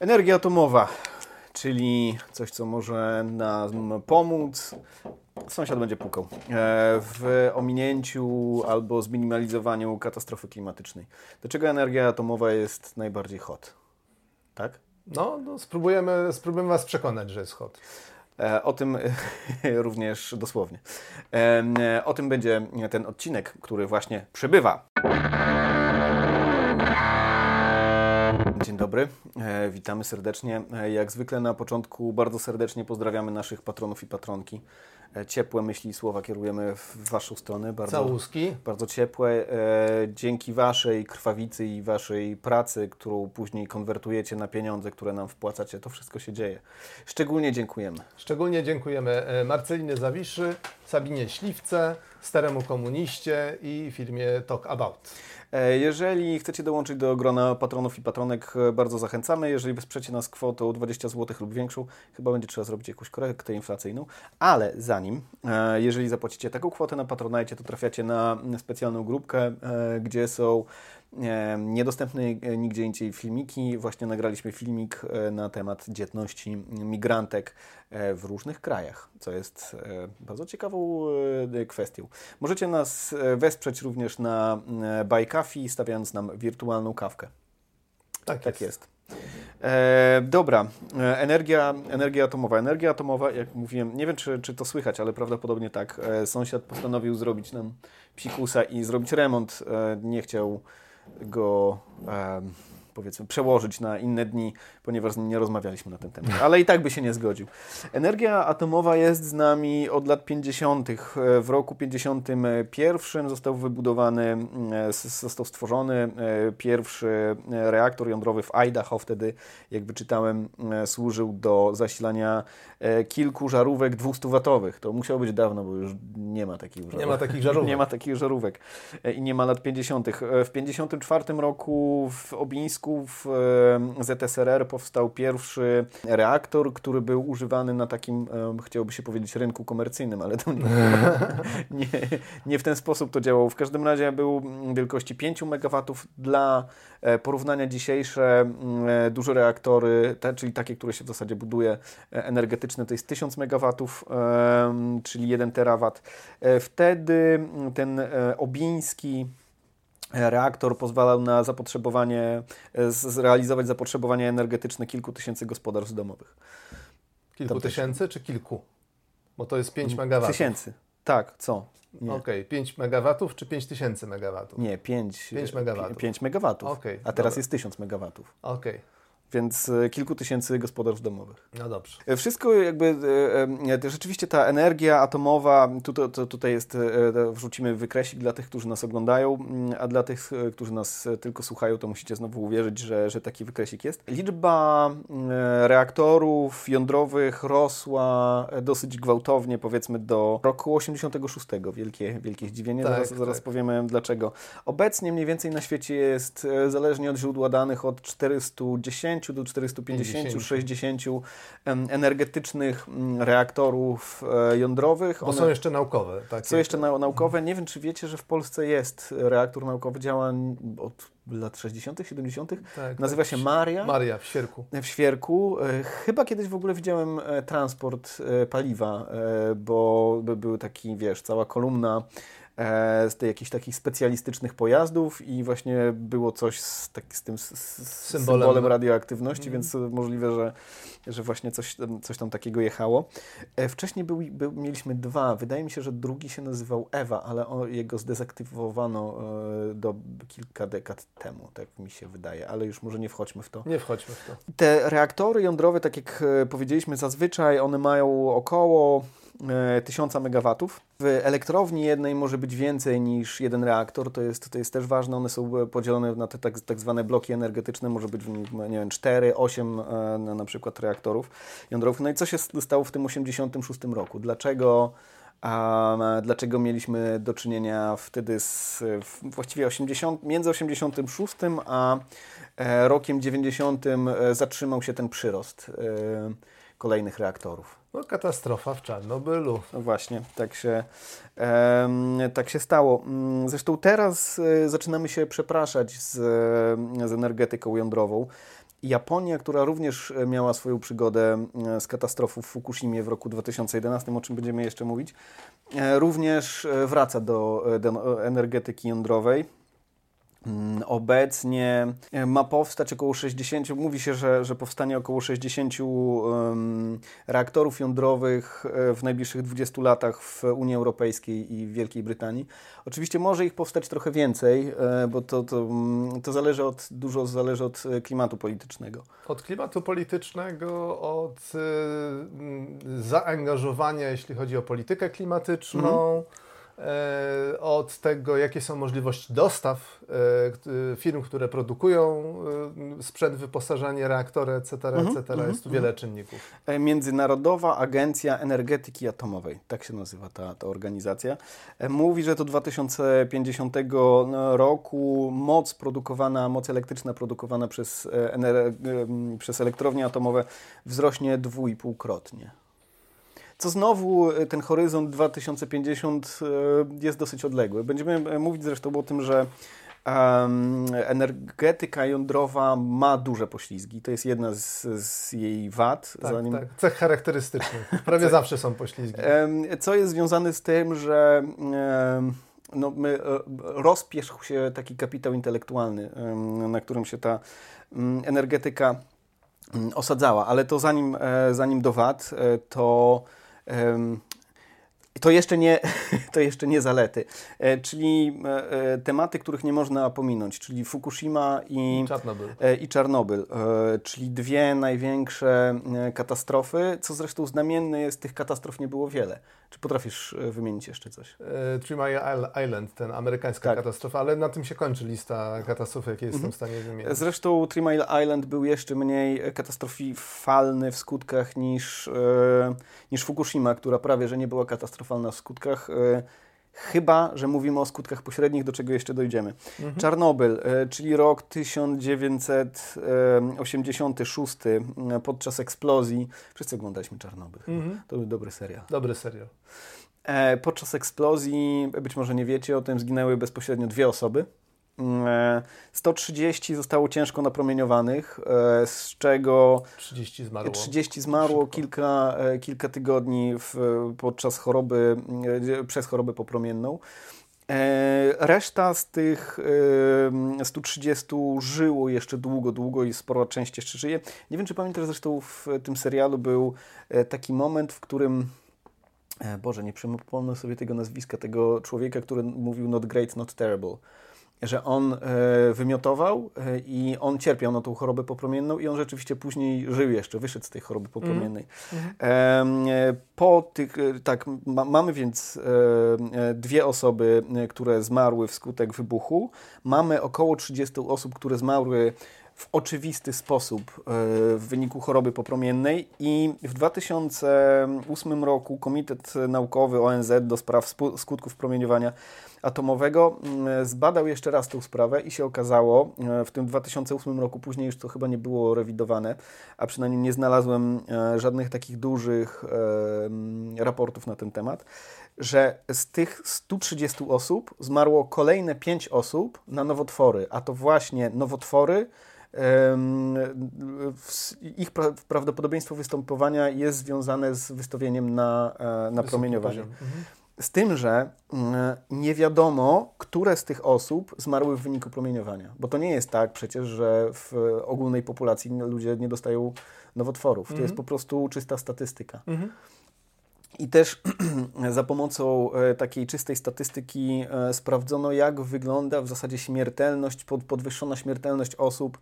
Energia atomowa, czyli coś, co może nam pomóc. Sąsiad będzie pukał. E, w ominięciu albo zminimalizowaniu katastrofy klimatycznej. Dlaczego energia atomowa jest najbardziej hot? Tak? No, no spróbujemy, spróbujemy Was przekonać, że jest hot. E, o tym również dosłownie. E, o tym będzie ten odcinek, który właśnie przybywa. Dobry, e, witamy serdecznie. E, jak zwykle na początku bardzo serdecznie pozdrawiamy naszych patronów i patronki. E, ciepłe myśli i słowa kierujemy w Waszą stronę. Bardzo, Całuski. Bardzo ciepłe. Dzięki Waszej krwawicy i Waszej pracy, którą później konwertujecie na pieniądze, które nam wpłacacie, to wszystko się dzieje. Szczególnie dziękujemy. Szczególnie dziękujemy Marcelinie Zawiszy, Sabinie Śliwce, Staremu Komuniście i firmie Talk About. E, jeżeli chcecie dołączyć do grona patronów i patronek, e, bardzo zachęcamy. Jeżeli wesprzecie nas kwotą 20 zł lub większą, chyba będzie trzeba zrobić jakąś korektę inflacyjną. Ale zanim, e, jeżeli zapłacicie taką kwotę na Patronite, to trafiacie na specjalną grupkę, gdzie są niedostępne nigdzie indziej filmiki. Właśnie nagraliśmy filmik na temat dzietności migrantek w różnych krajach, co jest bardzo ciekawą kwestią. Możecie nas wesprzeć również na Buy Coffee, stawiając nam wirtualną kawkę. Tak, tak jest. jest. E, dobra, e, energia, energia atomowa. Energia atomowa, jak mówiłem, nie wiem czy, czy to słychać, ale prawdopodobnie tak. E, sąsiad postanowił zrobić nam psikusa i zrobić remont. E, nie chciał go um, powiedzmy przełożyć na inne dni, ponieważ nie rozmawialiśmy na ten temat. Ale i tak by się nie zgodził. Energia atomowa jest z nami od lat 50. W roku 51 został wybudowany, został stworzony pierwszy reaktor jądrowy w Idaho. Wtedy, jak wyczytałem, służył do zasilania kilku żarówek 200-watowych. To musiało być dawno, bo już nie ma takich żarówek. Nie ma takich żarówek. Nie ma takich żarówek. I nie ma lat 50. W 54 roku w Obińsku w ZSRR powstał pierwszy reaktor, który był używany na takim, chciałoby się powiedzieć, rynku komercyjnym, ale to nie, nie, nie w ten sposób to działało. W każdym razie był wielkości 5 MW. Dla e, porównania dzisiejsze e, duże reaktory, te, czyli takie, które się w zasadzie buduje e, energetyczne, to jest 1000 MW, czyli 1 terawat. Wtedy ten obiński reaktor pozwalał na zapotrzebowanie, e, zrealizować zapotrzebowanie energetyczne kilku tysięcy gospodarstw domowych. Kilku Tam tysięcy też... czy kilku? Bo to jest 5 MW. Tysięcy. Tak, co? Okej, okay. 5 MW czy 5 tysięcy MW? Nie, 5, 5 MW. 5 MW. Okay, a teraz dobra. jest 1000 MW. Okej. Okay więc e, kilku tysięcy gospodarstw domowych. No dobrze. E, wszystko jakby, e, rzeczywiście ta energia atomowa, tutaj, tutaj jest, wrzucimy wykresik dla tych, którzy nas oglądają, mm, a dla tych, którzy nas tylko słuchają, to musicie znowu uwierzyć, że, że taki wykresik jest. Liczba reaktorów jądrowych rosła dosyć gwałtownie, powiedzmy do roku 86. Wielkie, wielkie zdziwienie, tak, zaraz, tak. zaraz powiemy dlaczego. Obecnie mniej więcej na świecie jest, zależnie od źródła danych, od 410 do 450, 50. 60 energetycznych mm, reaktorów e, jądrowych. Bo One są jeszcze naukowe. Takie. Są jeszcze na, naukowe. Nie wiem, czy wiecie, że w Polsce jest reaktor naukowy, działa od lat 60., 70. Tak, Nazywa tak. się Maria. Maria w Świerku. W Świerku. E, chyba kiedyś w ogóle widziałem e, transport paliwa, bo był taki, wiesz, cała kolumna E, z tej, jakichś takich specjalistycznych pojazdów i właśnie było coś z, tak, z tym z, z symbolem. symbolem. radioaktywności, mm. więc możliwe, że, że właśnie coś, coś tam takiego jechało. E, wcześniej był, był, mieliśmy dwa. Wydaje mi się, że drugi się nazywał Ewa, ale on, jego zdezaktywowano e, do kilka dekad temu, tak mi się wydaje, ale już może nie wchodźmy w to. Nie wchodźmy w to. Te reaktory jądrowe, tak jak powiedzieliśmy, zazwyczaj one mają około 1000 MW. W elektrowni jednej może być więcej niż jeden reaktor, to jest, to jest też ważne. One są podzielone na te tak, tak zwane bloki energetyczne, może być w nich, nie wiem, 4, 8 e, na, na przykład reaktorów jądrowych. No i co się stało w tym 86 roku? Dlaczego a dlaczego mieliśmy do czynienia wtedy z właściwie 80, między 86 a e, rokiem 90 e, zatrzymał się ten przyrost kolejnych reaktorów? No, katastrofa w Czarnobylu. No właśnie, tak się, e, tak się stało. Mm, zresztą teraz e, zaczynamy się przepraszać z, z energetyką jądrową. Japonia, która również miała swoją przygodę z katastrofą w Fukushimie w roku 2011, o czym będziemy jeszcze mówić, również wraca do, do energetyki jądrowej. Mm, obecnie e, ma powstać około 60, mówi się, że, że powstanie około 60 um, reaktorów jądrowych e, w najbliższych 20 latach w Unii Europejskiej i w Wielkiej Brytanii. Oczywiście może ich powstać trochę więcej, e, bo to, to, mm, to zależy od, dużo zależy od klimatu politycznego. Od klimatu politycznego, od y, zaangażowania, jeśli chodzi o politykę klimatyczną. Mhm od tego, jakie są możliwości dostaw e, firm, które produkują e, sprzęt, wyposażenie, reaktory, etc., etc. Mm Jest tu wiele czynników. Międzynarodowa Agencja Energetyki Atomowej, tak się nazywa ta, ta organizacja, mówi, że do 2050 roku moc produkowana, moc elektryczna produkowana przez, przez elektrownie atomowe wzrośnie dwójpółkrotnie co znowu e, ten horyzont 2050 e, jest dosyć odległy. Będziemy e, mówić zresztą o tym, że energetyka jądrowa ma duże poślizgi. To jest jedna z, z jej wad. Tak, zanim... tak. Cech charakterystyczny. Prawie zawsze są poślizgi. Co jest związane z tym, że no, my, rozpieszł się taki kapitał intelektualny, na którym się ta energetyka osadzała. Ale to zanim, zanim do wad, to to jeszcze nie, to jeszcze nie zalety, e, czyli e, e, tematy, których nie można pominąć, czyli Fukushima i Czarnobyl. I Czarnobyl, czyli dwie największe katastrofy, co zresztą znamienne jest, tych katastrof nie było wiele. Czy potrafisz wymienić jeszcze coś? Three Mile Island, ten amerykańska tak. katastrofa, ale na tym się kończy lista katastrof, jakie jestem mhm. w stanie wymienić. Zresztą Three Mile Island był jeszcze mniej katastrofalny w skutkach niż, niż Fukushima, która prawie, że nie była katastrofalna w skutkach. E, chyba, że mówimy o skutkach pośrednich, do czego jeszcze dojdziemy. Mhm. Czarnobyl, e, czyli rok 1986, e, podczas eksplozji. Wszyscy oglądaliśmy Czarnobyl. Mhm. To był dobry serial. Dobry serial. Podczas eksplozji, być może nie wiecie o tym, zginęły bezpośrednio dwie osoby. 130 zostało ciężko napromieniowanych, e, z czego 30 zmarło, 30 zmarło kilka, e, kilka tygodni w, podczas choroby, e, przez chorobę popromienną. Reszta z tych 130 żyło jeszcze długo, długo i spora część jeszcze żyje. Nie wiem, czy pamiętasz, zresztą w tym serialu był taki moment, w którym Boże, nie przypomnę sobie tego nazwiska, tego człowieka, który mówił not great, not terrible że on e, wymiotował e, i on cierpiał na tą chorobę popromienną i on rzeczywiście później żył jeszcze, wyszedł z tej choroby popromiennej. Mm. Po tych, tak, ma, mamy więc dwie osoby, które zmarły wskutek wybuchu. Mamy około 30 osób, które zmarły w oczywisty sposób w wyniku choroby popromiennej i w 2008 roku Komitet Naukowy ONZ do spraw skutków promieniowania atomowego mm, zbadał jeszcze raz tę sprawę i się okazało e, w tym 2008 roku, później już to chyba nie było rewidowane, a przynajmniej nie znalazłem e, żadnych takich dużych e, raportów na ten temat, że z tych 130 osób zmarło kolejne 5 osób na nowotwory, a to właśnie nowotwory, ich prawdopodobieństwo występowania jest związane z wystawieniem na, na promieniowanie. Mhm. Z tym, że mm, nie wiadomo, które z tych osób zmarły w wyniku promieniowania. Bo to nie jest tak przecież, że w ogólnej populacji ludzie nie dostają nowotworów. To jest mhm. po prostu czysta statystyka. Mhm. I też za pomocą e, takiej czystej statystyki e, sprawdzono, jak wygląda w zasadzie śmiertelność, podwyższona śmiertelność osób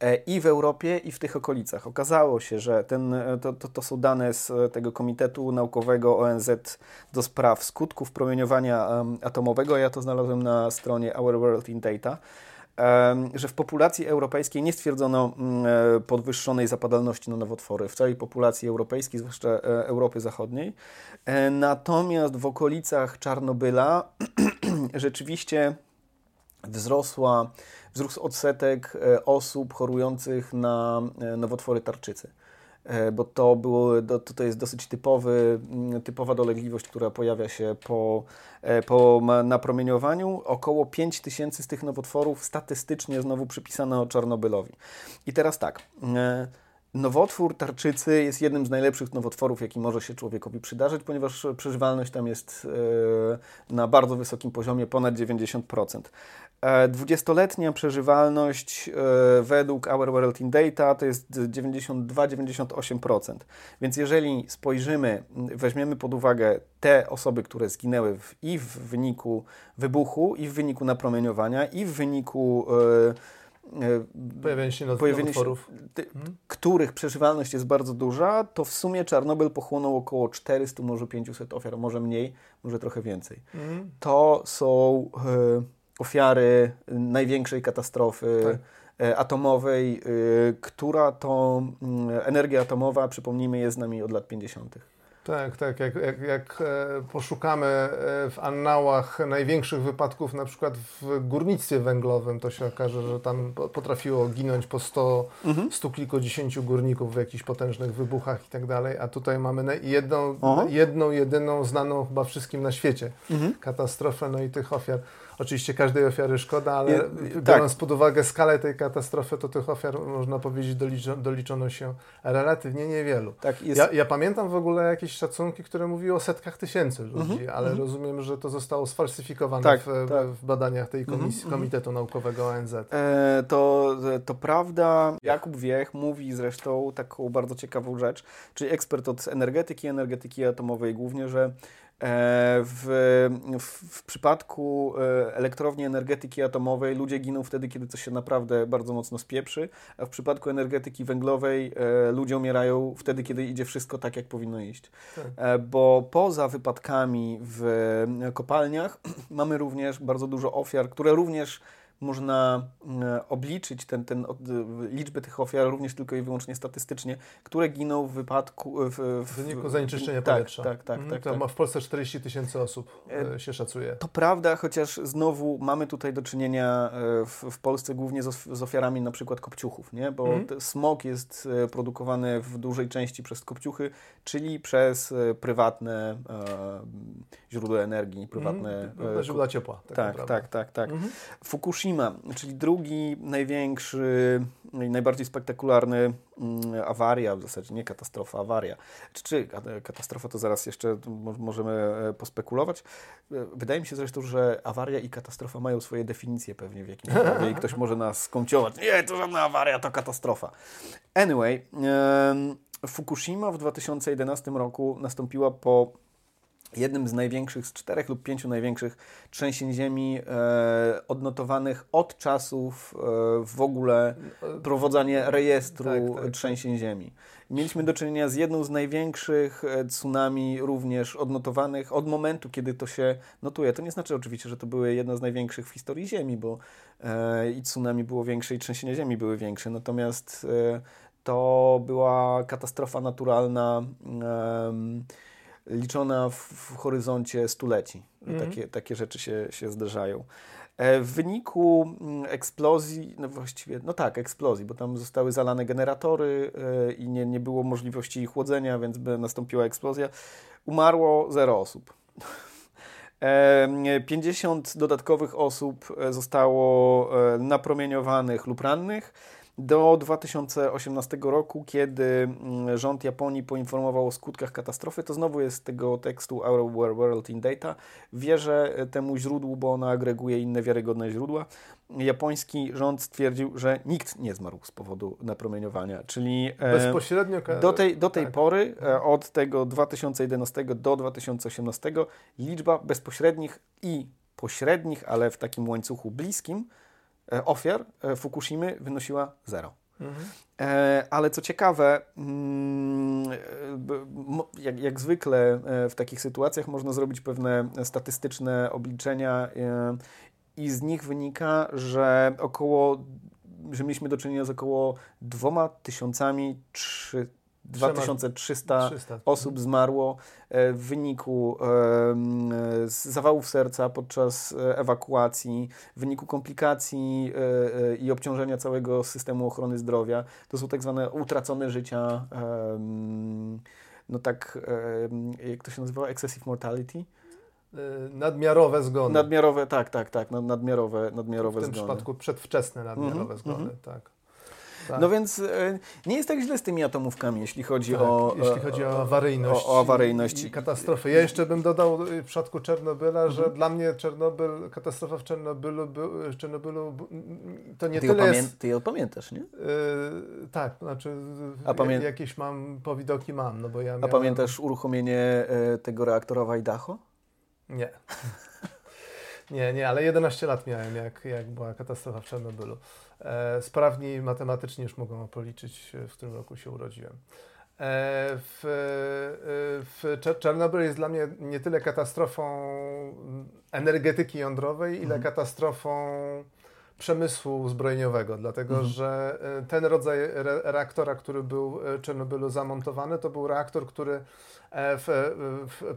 E, i w Europie, i w tych okolicach. Okazało się, że ten, to, to, to, są dane z tego Komitetu Naukowego ONZ do spraw skutków promieniowania atomowego. Ja to znalazłem na stronie Our World in Data że w populacji europejskiej nie stwierdzono mm, podwyższonej zapadalności na nowotwory w całej populacji europejskiej, zwłaszcza Europy Zachodniej. Natomiast w okolicach Czarnobyla rzeczywiście wzrosła wzrósł odsetek e, osób chorujących na e, nowotwory tarczycy. Bo to, było, to, jest dosyć typowy, mm, typowa dolegliwość, która pojawia się po, po napromieniowaniu. Około 5 tysięcy z tych nowotworów statystycznie znowu przypisano Czarnobylowi. I teraz tak. Nowotwór tarczycy jest jednym z najlepszych nowotworów, jaki może się człowiekowi przydarzyć, ponieważ przeżywalność tam jest e, na bardzo wysokim poziomie, ponad 90%. E, dwudziestoletnia przeżywalność e, według Our World in Data to jest 92-98%. Więc jeżeli spojrzymy, weźmiemy pod uwagę te osoby, które zginęły w, i w wyniku wybuchu, i w wyniku napromieniowania, i w wyniku E, pojawienie się pojawienie się, hmm? których przeżywalność jest bardzo duża, to w sumie Czarnobyl pochłonął około 400, może 500 ofiar, może mniej, może trochę więcej. Hmm? To są e, ofiary największej katastrofy tak. E, atomowej, e, która to mm, energia atomowa, przypomnijmy, jest z nami od lat 50. Tak, tak. Jak, jak, jak e, poszukamy e, w annałach największych wypadków, na przykład w górnictwie węglowym, to się okaże, że tam potrafiło ginąć po 100, mhm. stu kilkudziesięciu górników w jakichś potężnych wybuchach i tak dalej, a tutaj mamy jedną, jedną, jedyną, znaną chyba wszystkim na świecie mhm. katastrofę, no i tych ofiar. Oczywiście każdej ofiary szkoda, ale biorąc tak. pod uwagę skalę tej katastrofy, to tych ofiar, można powiedzieć, doliczo, doliczono się relatywnie niewielu. Tak, jest... ja, ja, pamiętam w ogóle jakieś szacunki, które mówiły o setkach tysięcy ludzi, mm -hmm, ale mm -hmm. rozumiem, że to zostało sfalsyfikowane tak, w, tak. w, badaniach tej komisji, mm -hmm. Komitetu Naukowego ONZ. E, to, to prawda. Jakub Wiech mówi zresztą taką bardzo ciekawą rzecz, czyli ekspert od energetyki, energetyki atomowej głównie, że E, w, w, w, przypadku e, elektrowni energetyki atomowej ludzie giną wtedy, kiedy coś się naprawdę bardzo mocno spieprzy, a w przypadku energetyki węglowej e, ludzie umierają wtedy, kiedy idzie wszystko tak, jak powinno iść. Tak. Bo poza wypadkami w kopalniach mamy również bardzo dużo ofiar, które również można e, obliczyć ten, ten, liczbę tych ofiar również tylko i wyłącznie statystycznie, które giną w wypadku... W, w, w wyniku zanieczyszczenia tak, powietrza. Tak, tak, mhm, tak, tak. W Polsce 40 tysięcy osób e, się szacuje. To prawda, chociaż znowu mamy tutaj do czynienia e, w, w Polsce głównie z, z, ofiarami na przykład kopciuchów, nie? bo mhm. smog jest produkowany w dużej części przez kopciuchy, czyli przez prywatne e, źródła energii, prywatne... Mhm. źródła ciepła. Tak, tak, tak, tak, tak. Mhm. Fukushima Fukushima, czyli drugi największy i najbardziej spektakularny mm, awaria, w zasadzie nie katastrofa, awaria. Czy, czy katastrofa to zaraz jeszcze możemy e, pospekulować. E, wydaje mi się zresztą, że awaria i katastrofa mają swoje definicje pewnie w jakimś razie i ktoś może nas skąciować. Nie, to żadna awaria, to katastrofa. Anyway, Fukushima w 2011 roku nastąpiła po jednym z największych, z czterech lub pięciu największych trzęsień ziemi e, odnotowanych od czasów e, w ogóle prowadzenia rejestru tak, tak, tak. trzęsień tak. ziemi. Mieliśmy do czynienia z jedną z największych e, tsunami również odnotowanych od momentu, kiedy to się notuje. To nie znaczy oczywiście, że to były jedne z największych w historii Ziemi, bo e, i tsunami było większe i trzęsienia ziemi były większe. Natomiast e, to była katastrofa naturalna liczona w, w horyzoncie stuleci. Mm. Takie, takie rzeczy się, się zdarzają. E, w wyniku mm, eksplozji, no właściwie, no tak, eksplozji, bo tam zostały zalane generatory e, i nie, nie było możliwości chłodzenia, więc by nastąpiła eksplozja. Umarło zero osób. 50 e, dodatkowych osób zostało napromieniowanych lub rannych do 2018 roku, kiedy mm, rząd Japonii poinformował o skutkach katastrofy, to znowu jest z tego tekstu Our World in Data. Wierzę temu źródłu, bo ono agreguje inne wiarygodne źródła. Japoński rząd stwierdził, że nikt nie zmarł z powodu napromieniowania, czyli e, bezpośrednio do tej, do tej tak. pory, e, od tego 2011 do 2018, liczba bezpośrednich i pośrednich, ale w takim łańcuchu bliskim, E, ofiar e, Fukushimy wynosiła zero. Mhm. E, ale co ciekawe, mm, jak, jak, zwykle w takich sytuacjach można zrobić pewne statystyczne obliczenia i z nich wynika, że około, że mieliśmy do czynienia z około dwoma tysiącami trzy, 2300 300. osób zmarło w wyniku zawałów serca podczas ewakuacji, w wyniku komplikacji i obciążenia całego systemu ochrony zdrowia. To są tak zwane utracone życia, no tak, jak to się nazywa? Excessive mortality? Nadmiarowe zgony. Nadmiarowe, tak, tak, tak, nadmiarowe, nadmiarowe zgony. W tym przypadku przedwczesne nadmiarowe mm -hmm, zgony, mm -hmm. tak. Tak. No więc e, nie jest tak źle z tymi atomówkami, jeśli chodzi tak, o... Jeśli chodzi o awaryjność. O, o awaryjność. I, katastrofy. Ja jeszcze bym dodał w przypadku Czernobyla, mhm. że dla mnie Czernobyl, katastrofa w Czernobylu, w Czernobylu to nie ty tyle pamię- jest... Ty ją pamiętasz, nie? Yy, tak, znaczy pamię- jakieś mam, powidoki mam, no bo ja miałem... A pamiętasz uruchomienie tego reaktora w Idaho? Nie. Nie, nie, ale 11 lat miałem, jak, jak była katastrofa w Czarnobylu. E, sprawni matematycznie już mogą policzyć, w którym roku się urodziłem. E, w, e, w Czarnobyl jest dla mnie nie tyle katastrofą energetyki jądrowej, ile mhm. katastrofą przemysłu zbrojeniowego, dlatego mhm. że e, ten rodzaj re reaktora, który był w Czarnobylu zamontowany, to był reaktor, który E, w, w,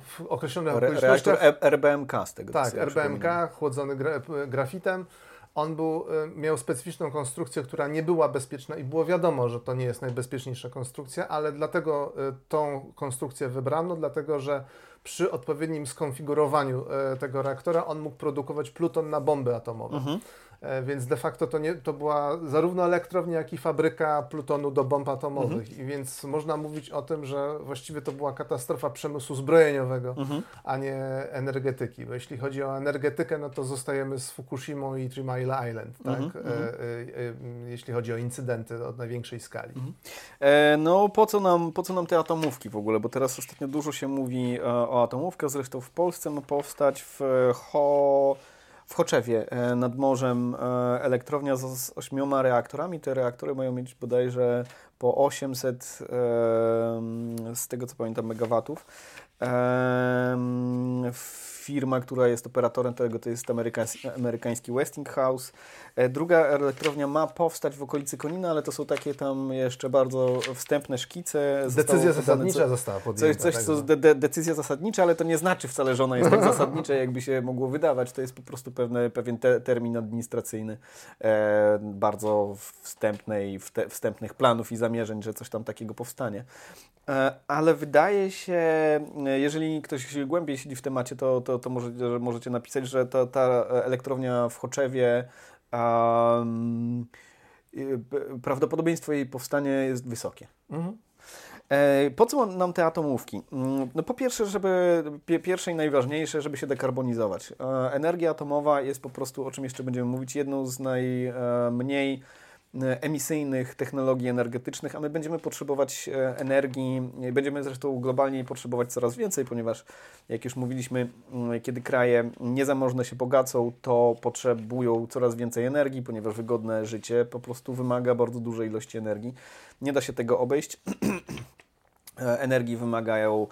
w określonych Re, okolicznościach... Reaktor RBMK z tego Tak, RBMK, chłodzony gra, grafitem. On był, e, miał specyficzną konstrukcję, która nie była bezpieczna i było wiadomo, że to nie jest najbezpieczniejsza konstrukcja, ale dlatego e, tą konstrukcję wybrano, dlatego że przy odpowiednim skonfigurowaniu tego reaktora on mógł produkować pluton na bomby atomowe. Mhm. E, więc de facto to, nie, to była zarówno elektrownia, jak i fabryka plutonu do bomb atomowych. Mhm. I więc można mówić o tym, że właściwie to była katastrofa przemysłu zbrojeniowego, mhm. a nie energetyki. Bo jeśli chodzi o energetykę, no to zostajemy z Fukushimą i Three Mile Island, tak? Mhm. E, mhm. e, e, jeśli chodzi o incydenty od największej skali. Mhm. E, no po co, nam, po co nam te atomówki w ogóle? Bo teraz ostatnio dużo się mówi o atomówkach, zresztą w Polsce ma powstać w Ho w Choczewie e, nad morzem e, elektrownia z, ośmioma reaktorami. Te reaktory mają mieć bodajże po 800, z tego co pamiętam, megawatów firma, która jest operatorem tego, to jest amerykański, amerykański Westinghouse. E, druga elektrownia ma powstać w okolicy Konina, ale to są takie tam jeszcze bardzo wstępne szkice. Decyzja zasadnicza co, została podjęta. Coś, coś co de, de, decyzja zasadnicza, ale to nie znaczy wcale, że ona jest tak zasadnicza, jakby się mogło wydawać. To jest po prostu pewne, pewien te, termin administracyjny e, bardzo wstępnej, wte, wstępnych planów i zamierzeń, że coś tam takiego powstanie. E, ale wydaje się, e, jeżeli ktoś głębiej siedzi w temacie, to, to, to możecie, możecie napisać, że ta, ta elektrownia w Choczewie um, prawdopodobieństwo jej powstania jest wysokie. Mhm. E, po co nam te atomówki? Mm, no po pierwsze, żeby pierwsze i najważniejsze, żeby się dekarbonizować. Energia atomowa jest po prostu, o czym jeszcze będziemy mówić, jedną z najmniej E, emisyjnych technologii energetycznych, a my będziemy potrzebować e, energii, będziemy zresztą globalnie potrzebować coraz więcej, ponieważ jak już mówiliśmy, mm, kiedy kraje niezamożne się bogacą, to potrzebują coraz więcej energii, ponieważ wygodne życie po prostu wymaga bardzo dużej ilości energii. Nie da się tego obejść. E, energii wymagają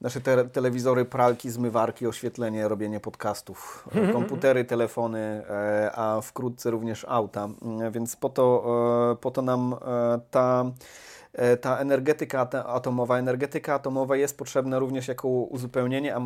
nasze te telewizory, pralki, zmywarki, oświetlenie, robienie podcastów, mhm. komputery, telefony, e, a wkrótce również auta. E, więc po to, e, po to nam ta E, ta energetyka atomowa. Energetyka atomowa jest potrzebna również jako uzupełnienie, a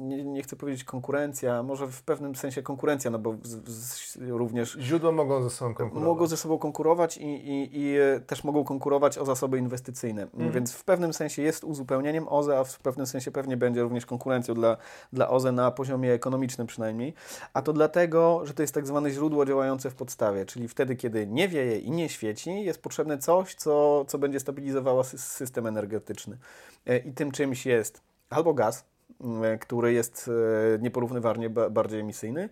nie, nie chcę powiedzieć konkurencja, może w pewnym sensie konkurencja, no bo z, z, również... Źródła mogą ze sobą konkurować. Mogą ze sobą konkurować i, i, i też mogą konkurować o zasoby inwestycyjne. Mhm. Więc w pewnym sensie jest uzupełnieniem OZE, a w pewnym sensie pewnie będzie również konkurencją dla, dla OZE na poziomie ekonomicznym przynajmniej. A to dlatego, że to jest tak zwane źródło działające w podstawie, czyli wtedy, kiedy nie wieje i nie świeci, jest potrzebne coś, co, co będzie stabilizowała system energetyczny. E, I tym czymś jest albo gaz, e, który jest e, nieporównywalnie bardziej emisyjny,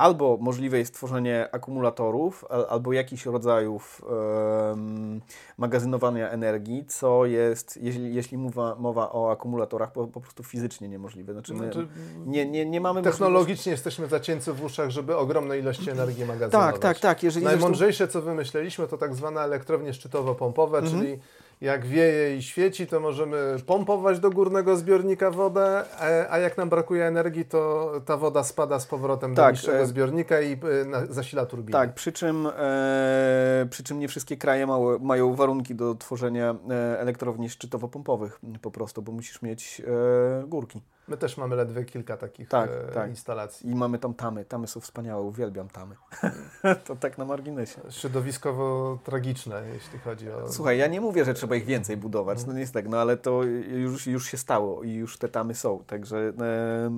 albo możliwe jest tworzenie akumulatorów, albo jakichś rodzajów um, magazynowania energii, co jest, jeśli, jeśli mowa, mowa o akumulatorach, po, po prostu fizycznie niemożliwe. Znaczy my znaczy, nie, nie, nie mamy Technologicznie jesteśmy zacięci w uszach, żeby ogromne ilości energii magazynować. Tak, tak, tak. Jeżeli Najmądrzejsze, zresztą... co wymyśleliśmy, to tak zwane elektrownie szczytowo-pompowe, mhm. czyli jak wieje i świeci, to możemy pompować do górnego zbiornika wodę, a jak nam brakuje energii, to ta woda spada z powrotem tak, do niższego e... zbiornika i e, zasila turbinę. Tak, przy czym, e, przy czym nie wszystkie kraje mają warunki do tworzenia e, elektrowni szczytowo-pompowych po prostu, bo musisz mieć e, górki. My też mamy ledwie kilka takich tak, e, tak. instalacji. I mamy tam tamy. Tamy są wspaniałe, uwielbiam tamy. to tak na marginesie. Środowiskowo tragiczne, jeśli chodzi o... Słuchaj, ja nie mówię, że trzeba ich więcej budować, no nie jest tak, no ale to już, już się stało i już te tamy są, także e,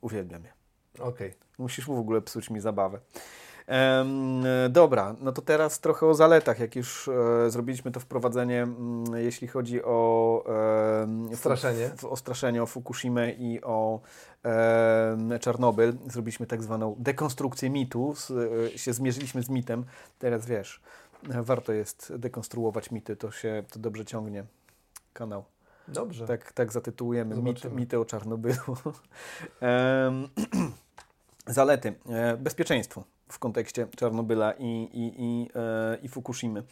uwielbiam je. Okej. Okay. Musisz mu w ogóle psuć mi zabawę. Dobra, no to teraz trochę o zaletach, jak już e, zrobiliśmy to wprowadzenie, mm, jeśli chodzi o e, straszenie. o straszenie, o Fukushimę i o e, Czarnobyl. Zrobiliśmy tak zwaną dekonstrukcję mitu, e, się zmierzyliśmy z mitem. Teraz wiesz, warto jest dekonstruować mity, to się to dobrze ciągnie kanał. Dobrze. Tak, tak zatytułujemy mit, mity o Czarnobylu. Zalety. E, bezpieczeństwo w kontekście Czarnobyla i, i, i, e, i Fukushimy.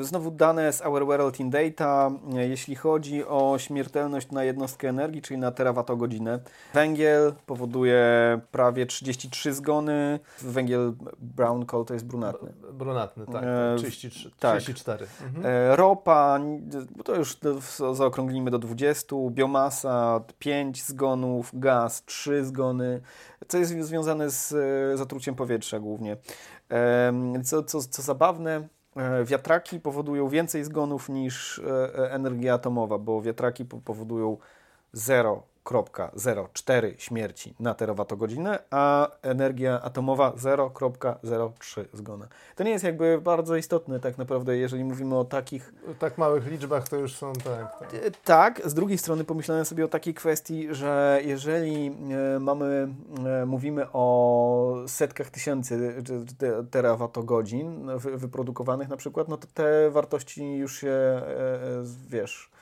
Znowu dane z Our World in Data, jeśli chodzi o śmiertelność na jednostkę energii, czyli na terawatogodzinę. Węgiel powoduje prawie 33 zgony, węgiel brown coal to jest brunatny. Brunatny, tak, 33, tak. 34. Mhm. E, ropa, to już zaokrąglimy do 20, biomasa 5 zgonów, gaz 3 zgony, co jest związane z e, zatruciem powietrza głównie. Co, co, co zabawne, E, wiatraki powodują więcej zgonów niż e, energia atomowa, bo wiatraki powodują 0 0,04 śmierci na terawatogodzinę, a energia atomowa 0,03 zgona. To nie jest jakby bardzo istotne tak naprawdę, jeżeli mówimy o takich... Tak małych liczbach to już są tak. Tak, tak z drugiej strony pomyślałem sobie o takiej kwestii, że jeżeli mamy, mówimy o setkach tysięcy terawatogodzin wyprodukowanych na przykład, no to te wartości już się, wiesz E,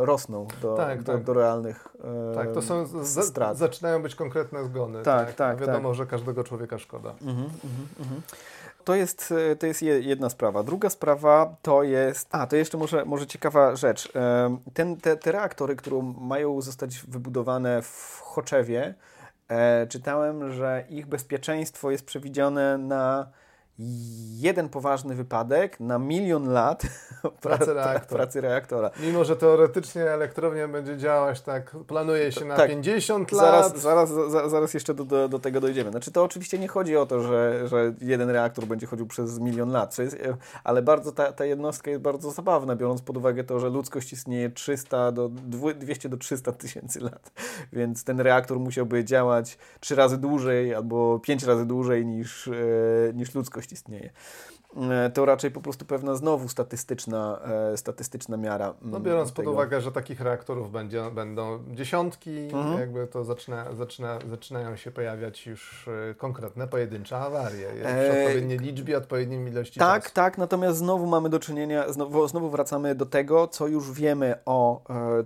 rosną do, tak, do, tak. do realnych e, Tak, to są strat. zaczynają być konkretne zgony. Tak, tak. tak wiadomo, tak. że każdego człowieka szkoda. Mhm, mhm, mhm. To jest, e, to jest jedna sprawa. Druga sprawa to jest. A, to jeszcze może, może ciekawa rzecz. Ten, te, te reaktory, które mają zostać wybudowane w Choczewie, czytałem, że ich bezpieczeństwo jest przewidziane na jeden poważny wypadek na milion lat pracy, reaktora. pracy reaktora. Mimo, że teoretycznie elektrownia będzie działać tak, planuje się na tak, 50 lat. Zaraz, zaraz, zaraz jeszcze do, do, do, tego dojdziemy. Znaczy to oczywiście nie chodzi o to, że, że jeden reaktor będzie chodził przez milion lat, jest, ale bardzo ta, ta jednostka jest bardzo zabawna, biorąc pod uwagę to, że ludzkość istnieje 300 do 200 do 300 tysięcy lat, więc ten reaktor musiałby działać trzy razy dłużej albo pięć razy dłużej niż, e, niż ludzkość istnieje. E, to raczej po prostu pewna znowu statystyczna, e, statystyczna miara. Mm, no biorąc tego. pod uwagę, że takich reaktorów będzie, będą dziesiątki, mhm. jakby to zaczyna, zaczyna, zaczynają się pojawiać już e, konkretne pojedyncze awarie. Przy odpowiedniej liczbie, odpowiednim ilości Tak, czasu. tak, natomiast znowu mamy do czynienia, znowu, znowu wracamy do tego, co już wiemy o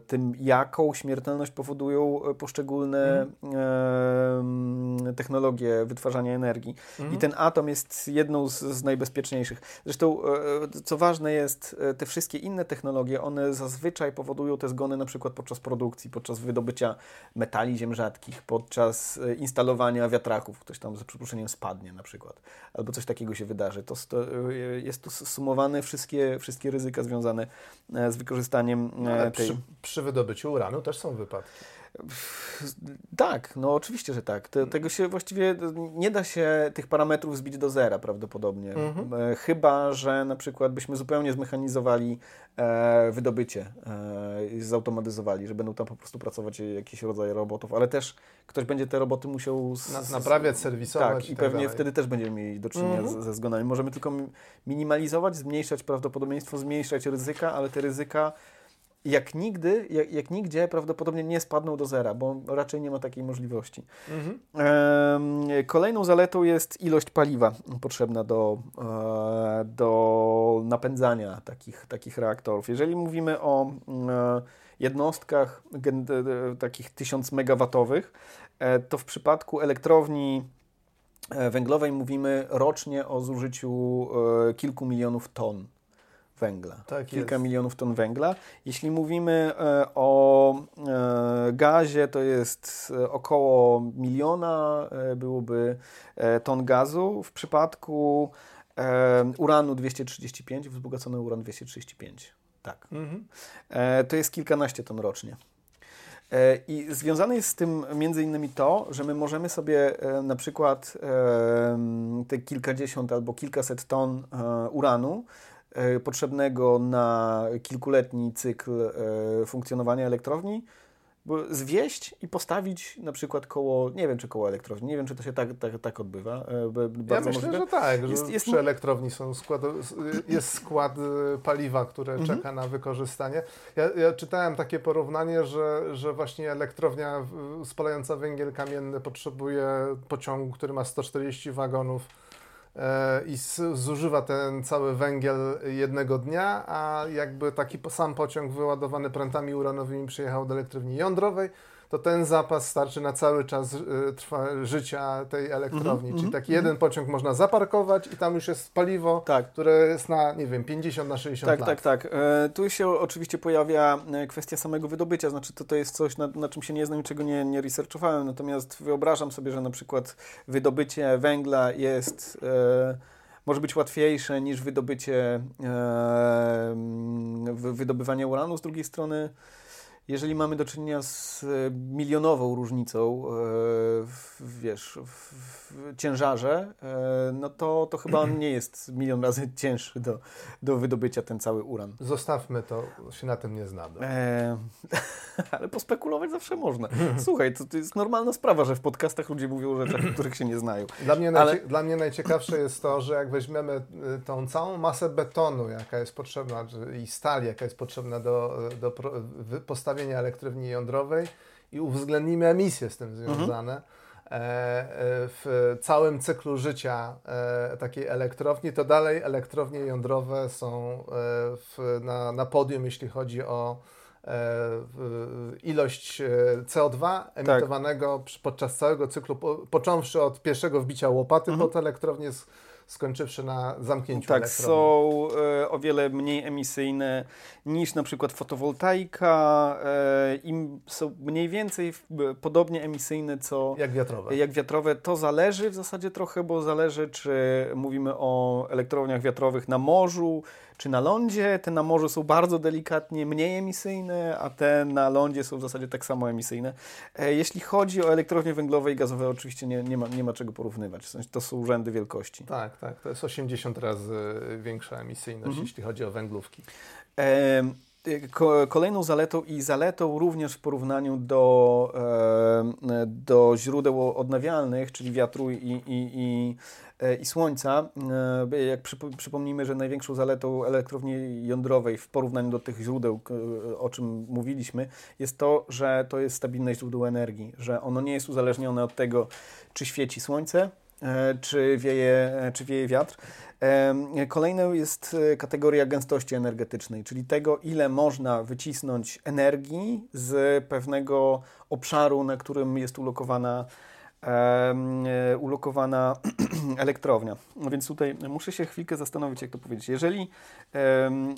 tym, jaką śmiertelność powodują poszczególne mhm. technologie wytwarzania energii. Mhm. I ten atom jest jedną z, z najbezpieczniejszych najważniejszych. Zresztą, e, co ważne jest, e, te wszystkie inne technologie, one zazwyczaj powodują te zgony na przykład podczas produkcji, podczas wydobycia metali ziem rzadkich, podczas e, instalowania wiatraków. Ktoś tam za przeproszeniem spadnie na przykład, albo coś takiego się wydarzy. To, to jest tu sumowane wszystkie, wszystkie ryzyka związane z wykorzystaniem no, tej... Przy, przy wydobyciu uranu też są wypadki. Tak, no oczywiście, że tak. Te, tego się właściwie nie da się tych parametrów zbić do zera prawdopodobnie. Mhm. E, chyba, że na przykład byśmy zupełnie zmechanizowali e, wydobycie e, i zautomatyzowali, że będą tam po prostu pracować jakiś rodzaj robotów, ale też ktoś będzie te roboty musiał z, Na, naprawiać, serwisować. Tak, i, tak pewnie dalej. wtedy też będziemy mieli do czynienia mhm. ze zgonami. Możemy tylko minimalizować, zmniejszać prawdopodobieństwo, zmniejszać ryzyka, ale te ryzyka jak nigdy, jak, jak nigdzie prawdopodobnie nie spadną do zera, bo raczej nie ma takiej możliwości. Mhm. E, kolejną zaletą jest ilość paliwa potrzebna do, e, do napędzania takich, takich reaktorów. Jeżeli mówimy o e, jednostkach gen, takich 1000 megawatowych, e, to w przypadku elektrowni e, węglowej mówimy rocznie o zużyciu e, kilku milionów ton węgla. Tak kilka jest. milionów ton węgla. Jeśli mówimy e, o e, gazie, to jest e, około miliona byłoby ton gazu. W przypadku uranu 235, wzbogacony uran 235. Tak. Mhm. To jest kilkanaście ton rocznie. I związane jest z tym między innymi to, że my możemy sobie na przykład te kilkadziesiąt albo kilkaset ton uranu potrzebnego na kilkuletni cykl e, funkcjonowania elektrowni zwieść i postawić na przykład koło, nie wiem czy koło elektrowni, nie wiem czy to się tak, tak, tak odbywa. e, b- Ja Bardzo myślę, możliwe. że tak, że Jest- jest- przy elektrowni są skład, jest skład paliwa, które Mhm. czeka na wykorzystanie. Ja, ja czytałem takie porównanie, że, że właśnie elektrownia spalająca węgiel kamienny potrzebuje pociągu, który ma 140 wagonów e, i zużywa ten cały węgiel jednego dnia, a jakby taki sam pociąg wyładowany prętami uranowymi przyjechał do elektrowni jądrowej, to ten zapas starczy na cały czas y, trwa, życia tej elektrowni. Czyli taki jeden pociąg można zaparkować i tam już jest paliwo, Tak. które jest na, nie wiem, 50 na 60 Tak, lat. tak, tak. E, tu się oczywiście pojawia e, kwestia samego wydobycia, znaczy to, to jest coś, na, na czym się nie znam czego nie, nie researchowałem, natomiast wyobrażam sobie, że na przykład wydobycie węgla jest, e, może być łatwiejsze niż wydobycie, e, mm, wy- wydobywanie uranu. Z drugiej strony, jeżeli mamy do czynienia z e, milionową różnicą e, w, wiesz, w, w ciężarze, e, no to, to chyba on nie jest milion razy cięższy do, do wydobycia ten cały uran. Zostawmy to, się na tym nie znamy. E, ale pospekulować zawsze można. Słuchaj, to, to jest normalna sprawa, że w podcastach ludzie mówią o rzeczach, których się nie znają. Dla mnie, Ale- najcie- dla mnie najciekawsze jest to, że jak weźmiemy tą całą masę betonu, jaka jest potrzebna, i stali, jaka jest potrzebna do, do pro- elektrowni jądrowej i uwzględnimy emisje z tym związane, e, e, w całym cyklu życia e, takiej elektrowni, to dalej elektrownie jądrowe są w, na, na podium, jeśli chodzi o ilość e, CO2 emitowanego przy- podczas całego cyklu, po, począwszy od pierwszego wbicia łopaty pod elektrownię, skończywszy na zamknięciu Tak, elektrowni. są e, o wiele mniej emisyjne niż na przykład fotowoltaika e, i są mniej więcej w, podobnie emisyjne co Jak wiatrowe. jak wiatrowe. To zależy w zasadzie trochę, bo zależy czy mówimy o elektrowniach wiatrowych na morzu czy na lądzie. Te na morzu są bardzo delikatnie mniej emisyjne, a te na lądzie są w zasadzie tak samo emisyjne. E, Jeśli chodzi o elektrownie węglowe i gazowe, oczywiście nie, nie, ma, nie ma czego porównywać. W sensie to są rzędy wielkości. Tak, tak. To jest 80 razy większa emisyjność, Mhm. jeśli chodzi o węglówki. Kolejną zaletą i zaletą również w porównaniu do, em, do źródeł odnawialnych, czyli wiatru i, i, i, e, i słońca, e, jak przypo- przypomnijmy, że największą zaletą elektrowni jądrowej w porównaniu do tych źródeł, o czym mówiliśmy, jest to, że to jest stabilne źródło energii, że ono nie jest uzależnione od tego, czy świeci słońce, e, czy wieje, e, czy wieje wiatr. Em, Kolejną jest e, kategoria gęstości energetycznej, czyli tego, ile można wycisnąć energii z pewnego obszaru, na którym jest ulokowana, e, ulokowana elektrownia. No więc tutaj muszę się chwilkę zastanowić, jak to powiedzieć. Jeżeli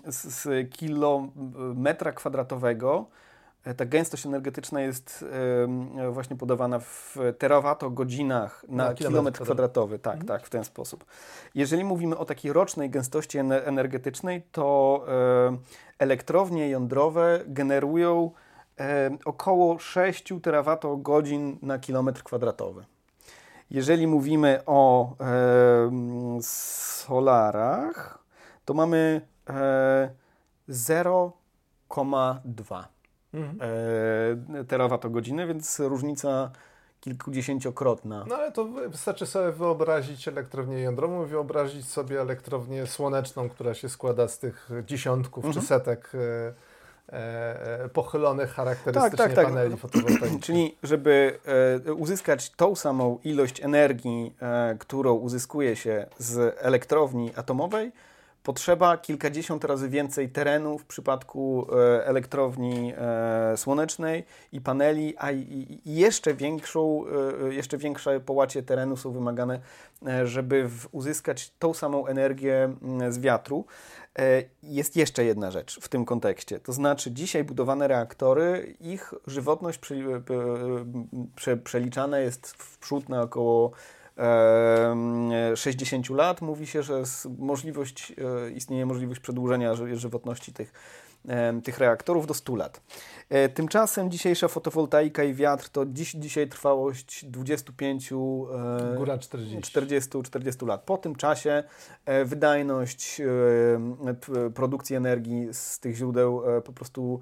z, kilometra kwadratowego e, ta gęstość energetyczna jest em, właśnie podawana w terawatogodzinach na, Na kilometr kilometr kwadrat- kwadratowy. Tak, tak, w ten sposób. Jeżeli mówimy o takiej rocznej gęstości ener- energetycznej, to e, elektrownie jądrowe generują e, około 6 terawatogodzin na kilometr kwadratowy. Jeżeli mówimy o e, solarach, to mamy e, 0,2 Mhm. e, terawatogodziny, więc różnica kilkudziesięciokrotna. No ale to wy- wystarczy sobie wyobrazić elektrownię jądrową, wyobrazić sobie elektrownię słoneczną, która się składa z tych dziesiątków Mhm. czy setek e, e, pochylonych charakterystycznie Tak, tak, tak. paneli fotowoltaicznych. Czyli, żeby e, uzyskać tą samą ilość energii, e, którą uzyskuje się z elektrowni atomowej, potrzeba kilkadziesiąt razy więcej terenu w przypadku e, elektrowni e, słonecznej i paneli, a jeszcze większą, e, jeszcze większe połacie terenu są wymagane, żeby uzyskać tą samą energię z wiatru. Jest jeszcze jedna rzecz w tym kontekście, to znaczy dzisiaj budowane reaktory, ich żywotność przeliczana jest w przód na około 60 lat. Mówi się, że możliwość, e, istnieje możliwość przedłużenia żywotności tych, tych reaktorów do 100 lat. E, tymczasem dzisiejsza fotowoltaika i wiatr to dziś, dzisiaj trwałość 25, e, góra 40. 40, 40 lat. Po tym czasie wydajność produkcji energii z tych źródeł po prostu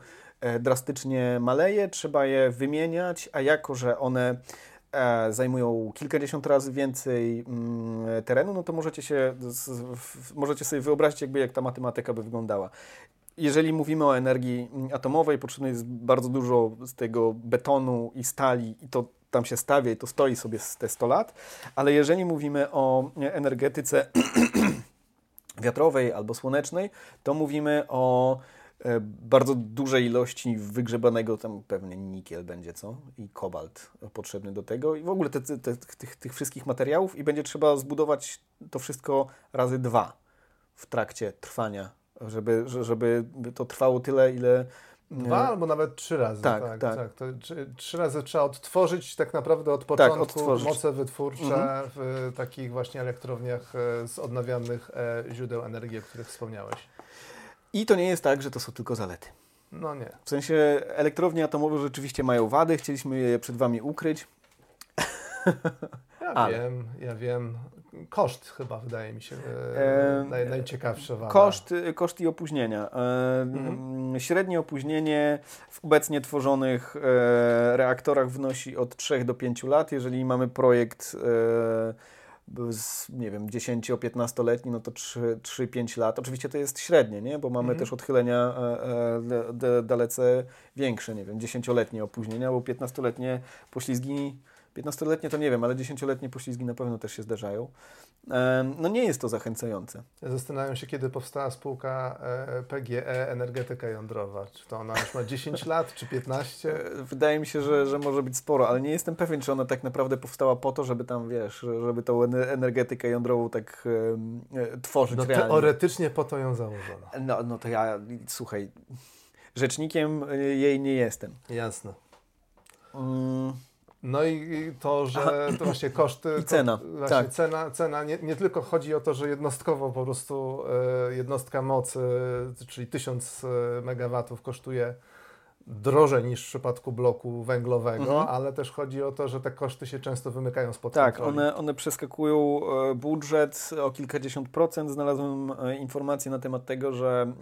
drastycznie maleje, trzeba je wymieniać, a jako, że one E, zajmują kilkadziesiąt razy więcej mm, terenu, no to możecie, się, możecie sobie wyobrazić, jakby jak ta matematyka by wyglądała. Jeżeli mówimy o energii mm, atomowej, potrzebne jest bardzo dużo z tego betonu i stali i to tam się stawia i to stoi sobie te 100 lat, ale jeżeli mówimy o energetyce wiatrowej albo słonecznej, to mówimy o bardzo dużej ilości wygrzebanego, tam pewnie nikiel będzie, co? I kobalt potrzebny do tego i w ogóle te, te, te, tych, tych wszystkich materiałów i będzie trzeba zbudować to wszystko razy dwa w trakcie trwania, żeby, żeby to trwało tyle, ile Dwa albo nawet trzy razy. Tak, tak. tak. tak. To trzy, trzy, razy trzeba odtworzyć tak naprawdę od tak, początku tak, moce wytwórcze mhm. w takich właśnie elektrowniach e, z odnawialnych e, źródeł energii, o których wspomniałeś. I to nie jest tak, że to są tylko zalety. No nie. W sensie elektrownie atomowe rzeczywiście mają wady, chcieliśmy je przed Wami ukryć. Ja Ale. wiem, ja wiem. Koszt chyba wydaje mi się e, naj, najciekawsza wada. Koszt, koszt i opóźnienia. E, mhm. Średnie opóźnienie w obecnie tworzonych e, reaktorach wynosi od 3 do 5 lat. Jeżeli mamy projekt e, z, nie wiem, 10-15-letni, no to 3-5 lat. Oczywiście to jest średnie, nie? bo mamy mhm. też odchylenia e, e, dalece większe, nie wiem, 10-letnie opóźnienia, bo 15-letnie poślizgi 15-letnie to nie wiem, ale 10-letnie poślizgi na pewno też się zdarzają. No nie jest to zachęcające. Zastanawiam się, kiedy powstała spółka e, PGE Energetyka Jądrowa. Czy to ona już ma 10 lat, czy 15? E, wydaje mi się, że, że może być sporo, ale nie jestem pewien, czy ona tak naprawdę powstała po to, żeby tam, wiesz, żeby tą energetykę jądrową tak e, tworzyć no, realnie. Teoretycznie po to ją założono. No, no to ja, słuchaj, rzecznikiem jej nie jestem. Jasne. Mm. No i to, że to właśnie koszty. I cena. Właśnie tak. Cena, cena nie, nie, tylko chodzi o to, że jednostkowo po prostu e, jednostka mocy, czyli 1000 e, megawatów kosztuje drożej niż w przypadku bloku węglowego, mhm. ale też chodzi o to, że te koszty się często wymykają spod Tak, one, one przeskakują e, budżet o kilkadziesiąt procent. Znalazłem e, informacje na temat tego, że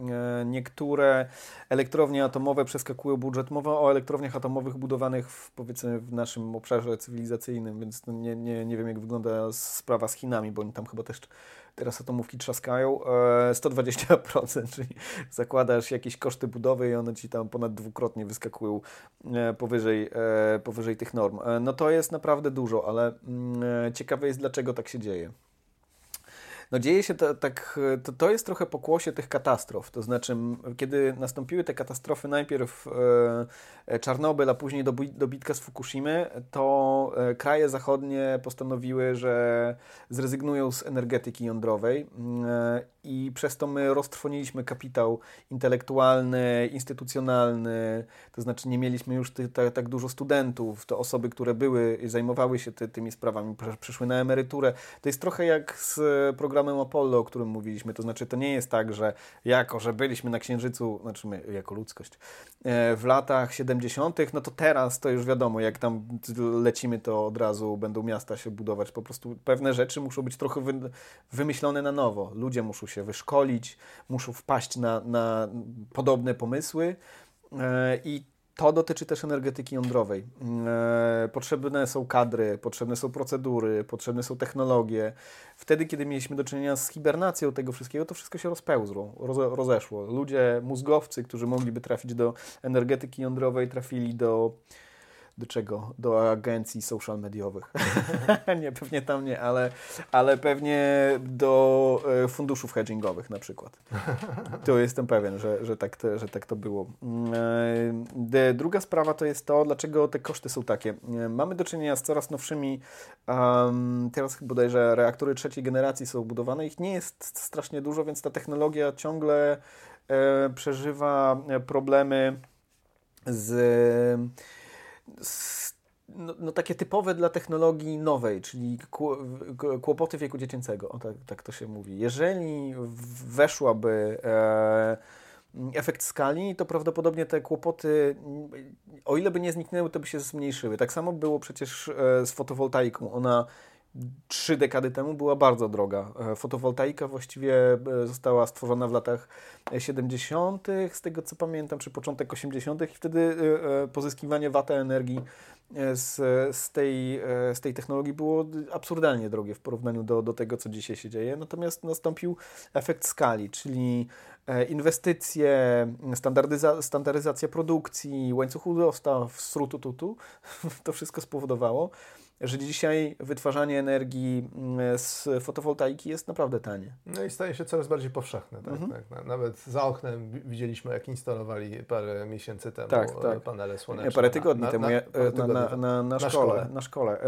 e, niektóre elektrownie atomowe przeskakują budżet. Mowa o elektrowniach atomowych budowanych w, powiedzmy w naszym obszarze cywilizacyjnym, więc nie, nie, nie wiem jak wygląda sprawa z Chinami, bo oni tam chyba też teraz atomówki trzaskają, 120%, e, czyli zakładasz jakieś koszty budowy i one ci tam ponad dwukrotnie wyskakują e, powyżej, e, powyżej tych norm. No to jest naprawdę dużo, ale mm, ciekawe jest, dlaczego tak się dzieje. No dzieje się to, tak, to, to jest trochę pokłosie tych katastrof. To znaczy, kiedy nastąpiły te katastrofy, najpierw e, Czarnobyl, a później dobitka z Fukushimy, to e, kraje zachodnie postanowiły, że zrezygnują z energetyki jądrowej e, i przez to my roztrwoniliśmy kapitał intelektualny, instytucjonalny, to znaczy nie mieliśmy już ty, ta, tak dużo studentów, to osoby, które były, zajmowały się ty, tymi sprawami, przyszły na emeryturę. To jest trochę jak z programem Apollo, o którym mówiliśmy, to znaczy to nie jest tak, że jako, że byliśmy na Księżycu, znaczy my jako ludzkość, e, w latach 70., no to teraz to już wiadomo, jak tam lecimy, to od razu będą miasta się budować, po prostu pewne rzeczy muszą być trochę wymyślone na nowo, ludzie muszą się się wyszkolić, muszą wpaść na, na podobne pomysły e, i to dotyczy też energetyki jądrowej. E, potrzebne są kadry, potrzebne są procedury, potrzebne są technologie. Wtedy, kiedy mieliśmy do czynienia z hibernacją tego wszystkiego, to wszystko się rozpełzło, rozeszło. Ludzie, mózgowcy, którzy mogliby trafić do energetyki jądrowej, trafili do do czego? Do agencji social mediowych. nie, pewnie tam nie, ale, ale pewnie do e, funduszów hedgingowych na przykład. To jestem pewien, że, że, tak, to, że tak to było. E, druga sprawa to jest to, dlaczego te koszty są takie. E, mamy do czynienia z coraz nowszymi, um, teraz bodajże reaktory trzeciej generacji są budowane, ich nie jest strasznie dużo, więc ta technologia ciągle e, przeżywa problemy z no, no, takie typowe dla technologii nowej, czyli kłopoty wieku dziecięcego, o, tak, tak to się mówi. Jeżeli weszłaby e, efekt skali, to prawdopodobnie te kłopoty, o ile by nie zniknęły, to by się zmniejszyły. Tak samo było przecież e, z fotowoltaiką. Ona trzy dekady temu była bardzo droga. E, fotowoltaika właściwie e, została stworzona w latach 70., z tego co pamiętam, czy początek 80., i wtedy pozyskiwanie wata energii z, z, tej, z tej technologii było absurdalnie drogie w porównaniu do, do tego, co dzisiaj się dzieje. Natomiast nastąpił efekt skali, czyli e, inwestycje, standaryza standaryzacja produkcji, łańcuchu dostaw, srutu tutu, to wszystko spowodowało, że dzisiaj wytwarzanie energii mm, z fotowoltaiki jest naprawdę tanie. No i staje się coraz bardziej powszechne. Tak? Mhm. tak. Nawet za oknem widzieliśmy, jak instalowali parę miesięcy temu tak, tak. panele słoneczne. Parę tygodni na, temu na, na, na, na, na, szkole. szkole. Na szkole.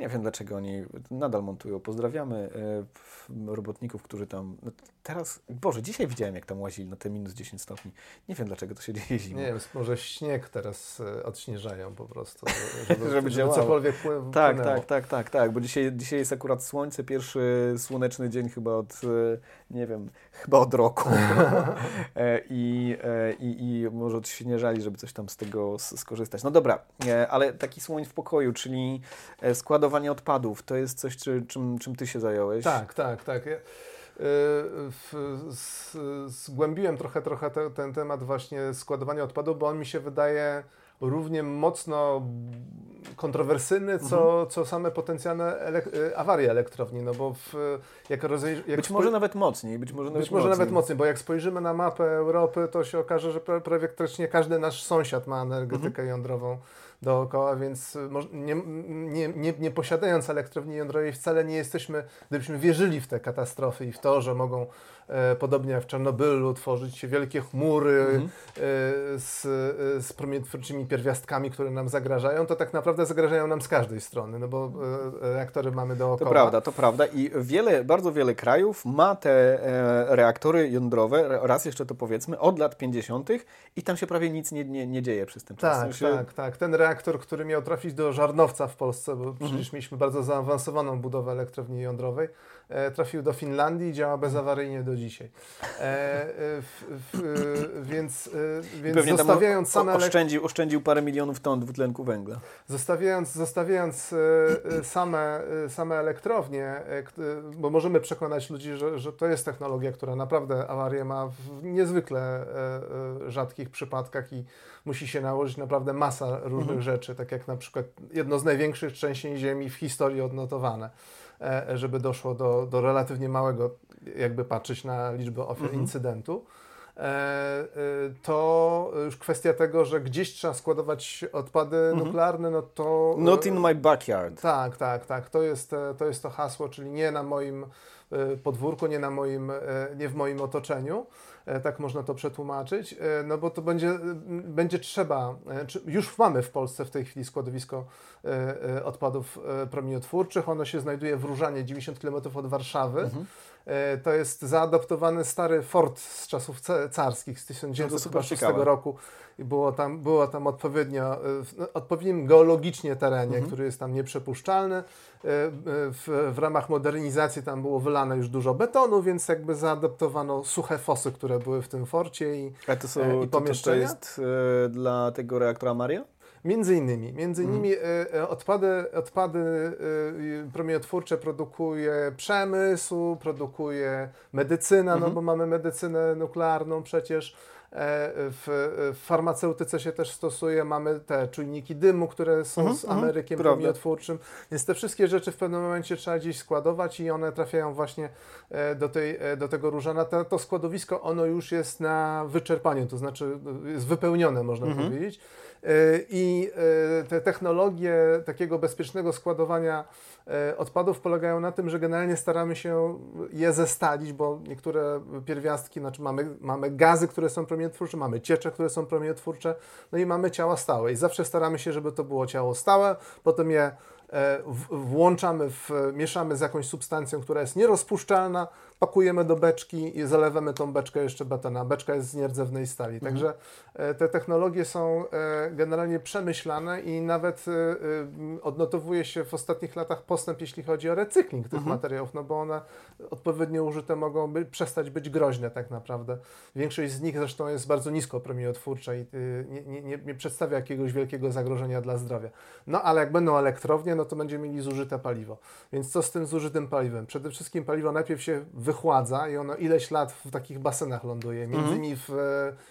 Nie wiem dlaczego oni nadal montują. Pozdrawiamy e, robotników, którzy tam. No teraz, Boże, dzisiaj widziałem, jak tam łazili na te minus 10 stopni. Nie wiem dlaczego to się dzieje zimą. Nie wiem, może śnieg teraz e, odśnieżają po prostu, żeby, żeby, żeby cokolwiek płynęło. Tak, tak, tak, tak, tak, bo dzisiaj, dzisiaj jest akurat słońce, pierwszy słoneczny dzień chyba od, e, nie wiem, chyba od roku. I, i, I może odśnieżali, żeby coś tam z tego skorzystać. No dobra, ale taki słoń w pokoju, czyli składowanie składowanie odpadów to jest coś, czy, czym, czym ty się zająłeś? Tak, tak, tak. Ja, zgłębiłem trochę, trochę te, ten temat właśnie składowania odpadów, bo on mi się wydaje równie mocno kontrowersyjny, co, mhm. co same potencjalne elek awarie elektrowni, no bo w, jak, jak Być może nawet mocniej, być może nawet być może mocniej. nawet mocniej, bo jak spojrzymy na mapę Europy, to się okaże, że prawie praktycznie każdy nasz sąsiad ma energetykę mhm. jądrową dookoła, więc nie, nie, nie, nie posiadając elektrowni jądrowej wcale nie jesteśmy, gdybyśmy wierzyli w te katastrofy i w to, że mogą podobnie jak w Czarnobylu tworzyć się wielkie chmury mhm. e, z, e, z promieniotwórczymi pierwiastkami, które nam zagrażają, to tak naprawdę zagrażają nam z każdej strony, no bo e, reaktory mamy dookoła. To prawda, to prawda i wiele, bardzo wiele krajów ma te e, reaktory jądrowe, raz jeszcze to powiedzmy, od lat 50. i tam się prawie nic nie, nie, nie dzieje przez ten czas. Tak, tak, tak. Ten reaktor, który miał trafić do Żarnowca w Polsce, bo mhm. przecież mieliśmy bardzo zaawansowaną budowę elektrowni jądrowej, e, trafił do Finlandii i działa bezawaryjnie do dzisiaj. E, e, w, więc e, więc zostawiając same... Oszczędził, oszczędził parę milionów ton dwutlenku węgla. Zostawiając, zostawiając e, e, same, same elektrownie, bo możemy przekonać ludzi, że, że to jest technologia, która naprawdę awarię ma w niezwykle rzadkich przypadkach i musi się nałożyć naprawdę masa różnych mhm. rzeczy, tak jak na przykład jedno z największych trzęsień ziemi w historii odnotowane, e, żeby doszło do, do relatywnie małego, jakby patrzeć na liczbę ofiar mhm. incydentu. E, e, to już kwestia tego, że gdzieś trzeba składować odpady mhm. nuklearne, no to... Not in my backyard. Tak, tak, tak. To jest to, jest to hasło, czyli nie na moim podwórku, nie, na moim, nie w moim otoczeniu. E, tak można to przetłumaczyć, e, no bo to będzie, będzie trzeba, e, już mamy w Polsce w tej chwili składowisko odpadów promieniotwórczych, ono się znajduje w Różanie, 90 km od Warszawy. Mhm. To jest zaadaptowany stary fort z czasów carskich z 1906 no roku i było tam, było tam odpowiednio, w no, odpowiednim geologicznie terenie, mhm. który jest tam nieprzepuszczalny. E, w, w ramach modernizacji tam było wylane już dużo betonu, więc jakby zaadaptowano suche fosy, które były w tym forcie i, A to są, e, i pomieszczenia. To, to jest e, dla tego reaktora Maria? Między innymi, między mhm. innymi mm. odpady, odpady promieniotwórcze produkuje przemysł, produkuje medycyna, mm -hmm. no mhm. bo mamy medycynę nuklearną przecież, w, w farmaceutyce się też stosuje, mamy te czujniki dymu, które są mhm, z mhm, Amerykiem promieniotwórczym, więc te wszystkie rzeczy w pewnym momencie trzeba gdzieś składować i one trafiają właśnie do, tej, do tego różana. To, to składowisko, ono już jest na wyczerpaniu, to znaczy jest wypełnione, można mhm. powiedzieć. E, I e, te technologie takiego bezpiecznego składowania e, odpadów polegają na tym, że generalnie staramy się je zestalić, bo niektóre pierwiastki, znaczy mamy, mamy gazy, które są promieniotwórcze, mamy ciecze, które są promieniotwórcze, no i mamy ciała stałe. I zawsze staramy się, żeby to było ciało stałe, potem je włączamy, w, mieszamy z jakąś substancją, która jest nierozpuszczalna, pakujemy do beczki i zalewamy tą beczkę jeszcze betona. Beczka jest z nierdzewnej stali. Mhm. Także e, te technologie są e, generalnie przemyślane i nawet e, odnotowuje się w ostatnich latach postęp, jeśli chodzi o recykling tych mhm. materiałów, no bo one odpowiednio użyte mogą by, przestać być groźne tak naprawdę. Większość z nich zresztą jest bardzo nisko promieniotwórcza i nie, nie, nie przedstawia jakiegoś wielkiego zagrożenia dla zdrowia. No ale jak będą elektrownie, no to będziemy mieli zużyte paliwo. Więc co z tym zużytym paliwem? Przede wszystkim paliwo najpierw się wychładza i ono ileś lat w takich basenach ląduje, między mhm. innymi w,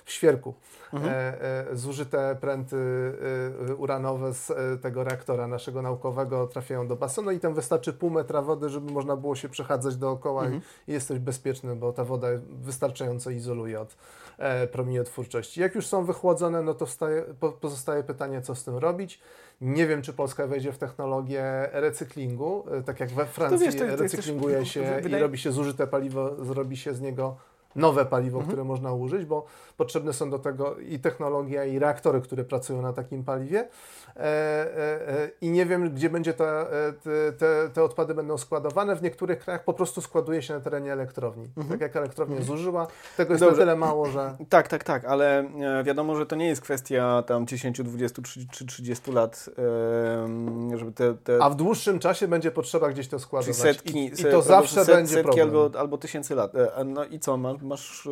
w świerku. Mhm. E, e, zużyte pręty e, uranowe z tego reaktora naszego naukowego trafiają do basenu i tam wystarczy pół metra wody, żeby można było się przechadzać dookoła mhm. i, jesteś bezpieczny, bo ta woda wystarczająco izoluje od promieniotwórczości. Jak już są wychłodzone, no to wstaje, pozostaje pytanie, co z tym robić. Nie wiem, czy Polska wejdzie w technologię recyklingu, tak jak we Francji wiesz, to, to recyklinguje się wydaje... i robi się zużyte paliwo, zrobi się z niego nowe paliwo, mhm. które można użyć, bo potrzebne są do tego i technologia, i reaktory, które pracują na takim paliwie. E, e, e, I nie wiem, gdzie będzie te, te, te, odpady będą składowane. W niektórych krajach po prostu składuje się na terenie elektrowni. Mhm. Tak jak elektrownia mhm. zużyła, tego jest Dobrze. na tyle mało, że... Tak, tak, tak, ale wiadomo, że to nie jest kwestia tam 10, 20 czy 30 lat, żeby te, te... A w dłuższym czasie będzie potrzeba gdzieś to składować. Setki, I, i to zawsze set, będzie setki problem. Albo, albo tysięcy lat. No i co, masz...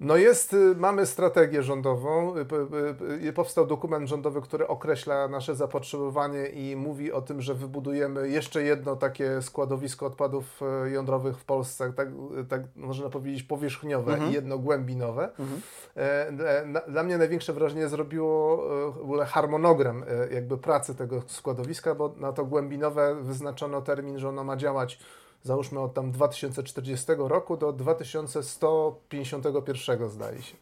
No jest, y, mamy strategię rządową. Y, y, powstał dokument rządowy, który określa nasze zapotrzebowanie i mówi o tym, że wybudujemy jeszcze jedno takie składowisko odpadów e, jądrowych w Polsce, tak, tak można powiedzieć powierzchniowe mhm. i jedno głębinowe. Mhm. E, dla mnie największe wrażenie zrobiło e, w ogóle harmonogram jakby pracy tego składowiska, bo na to głębinowe wyznaczono termin, że ono ma działać załóżmy od tam 2040 roku do 2151 zdaje się.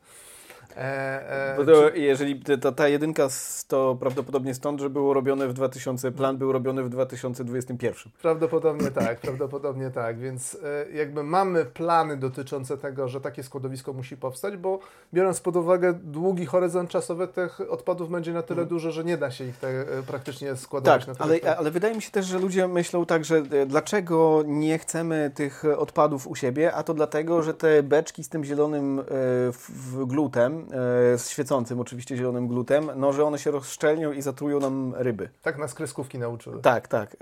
E, e, to, czy... Jeżeli ta, ta jedynka to prawdopodobnie stąd, że było robione w 2000, plan był robiony w 2021. Prawdopodobnie tak, prawdopodobnie tak, więc e, jakby mamy plany dotyczące tego, że takie składowisko musi powstać, bo biorąc pod uwagę długi horyzont czasowy, tych odpadów będzie na tyle hmm. dużo, że nie da się ich te, e, praktycznie składować. Tak, ale, ale wydaje mi się też, że ludzie myślą tak, że e, dlaczego nie chcemy tych odpadów u siebie, a to dlatego, że te beczki z tym zielonym e, w, glutem, e, świecącym oczywiście zielonym glutem, no, że one się rozszczelnią i zatrują nam ryby. Tak nas kreskówki nauczyły. Tak, tak.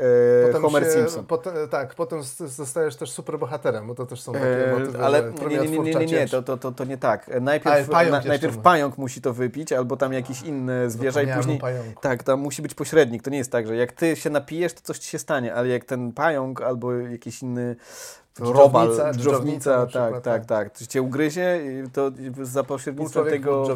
E, Homer się, Simpson. Potem, tak, potem zostajesz też superbohaterem, bo to też są takie e, motywy, Ale nie, nie, nie, nie, nie, to, to, to, to nie tak. Najpierw, pająk, na, najpierw pająk musi to wypić, albo tam jakiś inny zwierzę i później... Pająku. Tak, tam musi być pośrednik. To nie jest tak, że jak ty się napijesz, to coś ci się stanie, ale jak ten pająk albo jakiś inny robal, dżdżownica, tak, tak, tak, tak. To cię ugryzie, to za pośrednictwem tego,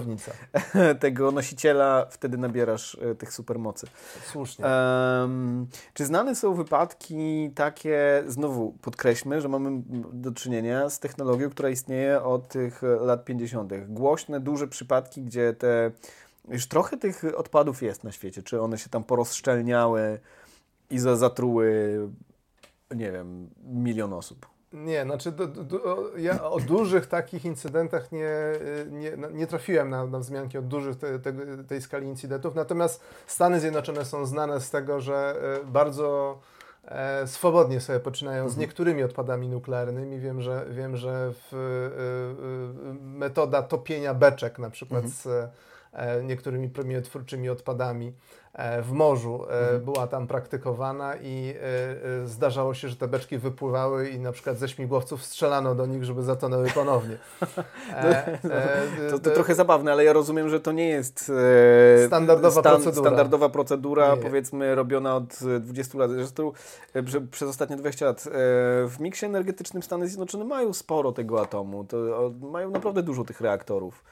tego nosiciela wtedy nabierasz e, tych supermocy. Słusznie. Um, czy znane są wypadki takie, znowu podkreślmy, że mamy do czynienia z technologią, która istnieje od tych lat 50. Głośne, duże przypadki, gdzie te już trochę tych odpadów jest na świecie. Czy one się tam porozszczelniały i zatruły nie wiem, milion osób. Nie, znaczy do, do, ja o dużych takich incydentach nie, nie, nie trafiłem na, na wzmianki o dużych te, te, tej skali incydentów, natomiast Stany Zjednoczone są znane z tego, że e, bardzo e, swobodnie sobie poczynają mhm. z niektórymi odpadami nuklearnymi. Wiem, że, wiem, że w, e, e metoda topienia beczek na przykład mhm. z niektórymi promieniotwórczymi odpadami E, w morzu e, mhm. była tam praktykowana i e, zdarzało się, że te beczki wypływały i na przykład ze śmigłowców strzelano do nich, żeby zatonęły ponownie. to, to, trochę zabawne, ale ja rozumiem, że to nie jest standardowa stan, procedura, standardowa procedura powiedzmy robiona od 20 lat. Zresztą przez ostatnie 20 lat w miksie energetycznym Stany Zjednoczone mają sporo tego atomu. To, mają naprawdę dużo tych reaktorów.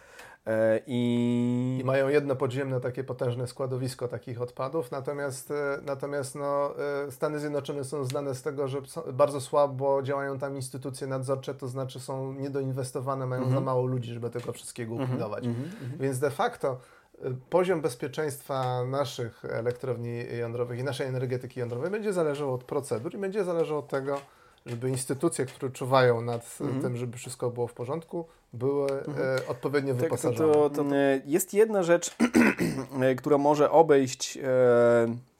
E, I... I... mają jedno podziemne takie potężne składowisko takich odpadów, natomiast, e, natomiast no, e, Stany Zjednoczone są znane z tego, że bardzo słabo działają tam instytucje nadzorcze, to znaczy są niedoinwestowane, mają mm -hmm. za mało ludzi, żeby tego wszystkiego mhm. upilnować. Mm -hmm. Więc de facto poziom bezpieczeństwa naszych elektrowni jądrowych i naszej energetyki jądrowej będzie zależał od procedur i będzie zależał od tego, żeby instytucje, które czuwają nad mhm. tym, żeby wszystko było w porządku, były mhm. e, odpowiednio tak, wyposażone. To, to, to, jest jedna rzecz, która może obejść e,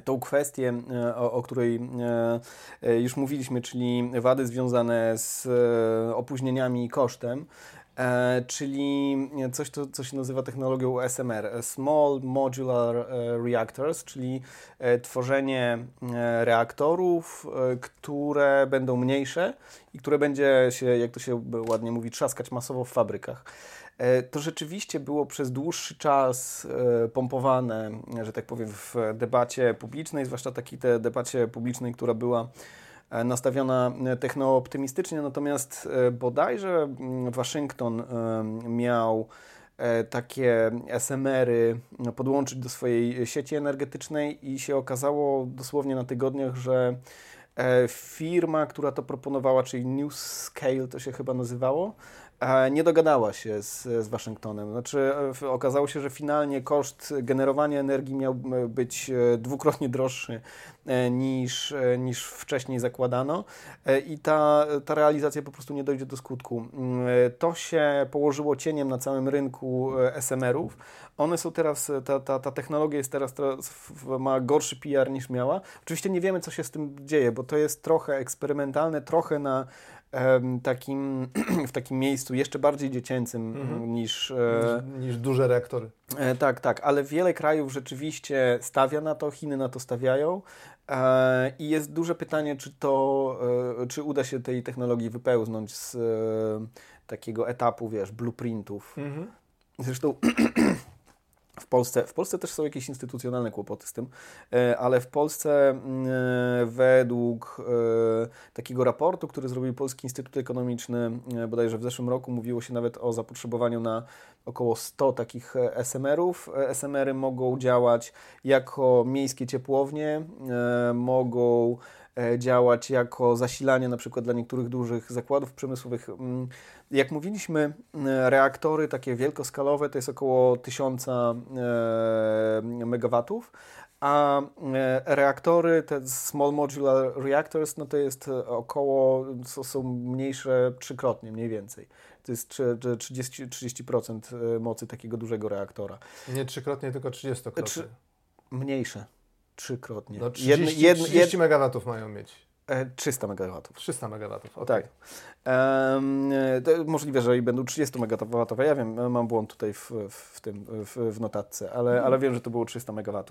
tą kwestię, e, o, o, której e, już mówiliśmy, czyli wady związane z e, opóźnieniami i kosztem. E, czyli coś, to, co się nazywa technologią SMR, Small Modular e, Reactors, czyli e, tworzenie reaktorów, które będą mniejsze i które będzie się, jak to się ładnie mówi, trzaskać masowo w fabrykach. To rzeczywiście było przez dłuższy czas pompowane, że tak powiem, w debacie publicznej, zwłaszcza takiej debacie publicznej, która była E, nastawiona e, techno-optymistycznie, natomiast e, bodajże mm, Waszyngton miał takie SMR-y podłączyć do swojej sieci energetycznej i się okazało dosłownie na tygodniach, że firma, która to proponowała, czyli New Scale to się chyba nazywało, nie dogadała się z, z Waszyngtonem. Znaczy, e, okazało się, że finalnie koszt generowania energii miał e, być e, dwukrotnie droższy niż, niż wcześniej zakładano i ta, ta realizacja po prostu nie dojdzie do skutku. Mm, to się położyło cieniem na całym rynku SMR-ów. One są teraz, ta, ta, ta technologia jest teraz, teraz ma gorszy PR niż miała. Oczywiście nie wiemy, co się z tym dzieje, bo to jest trochę eksperymentalne, trochę na takim, w takim miejscu jeszcze bardziej dziecięcym mhm. niż, e, niż, niż duże reaktory. E, tak, tak, ale wiele krajów rzeczywiście stawia na to, Chiny na to stawiają. E, I jest duże pytanie, czy to, czy uda się tej technologii wypełznąć z takiego etapu, wiesz, blueprintów. Mhm. Zresztą w Polsce, w Polsce też są jakieś instytucjonalne kłopoty z tym, e, ale w Polsce mm, e, według e, takiego raportu, który zrobił Polski Instytut Ekonomiczny, bodajże w zeszłym roku mówiło się nawet o zapotrzebowaniu na około 100 takich SMR-ów. SMR-y mogą działać jako miejskie ciepłownie, mogą działać jako zasilanie na przykład dla niektórych dużych zakładów przemysłowych. Mm, jak mówiliśmy, e, reaktory takie wielkoskalowe to jest około 1000 e, megawatów, a e, reaktory, te small modular reactors, no to jest około, są mniejsze trzykrotnie, mniej więcej. To jest 30%, 30 mocy takiego dużego reaktora. Nie trzykrotnie, tylko 30-krotnie. Mniejsze. Trzykrotnie. No 30, jedno, 30 megawatów mają mieć. 300 MW. 300 MW, okay. Tak. Um, możliwe, że i będą 30 MW. Ja wiem, mam błąd tutaj w, w tym, w, w notatce, ale, hmm. ale wiem, że to było 300 MW.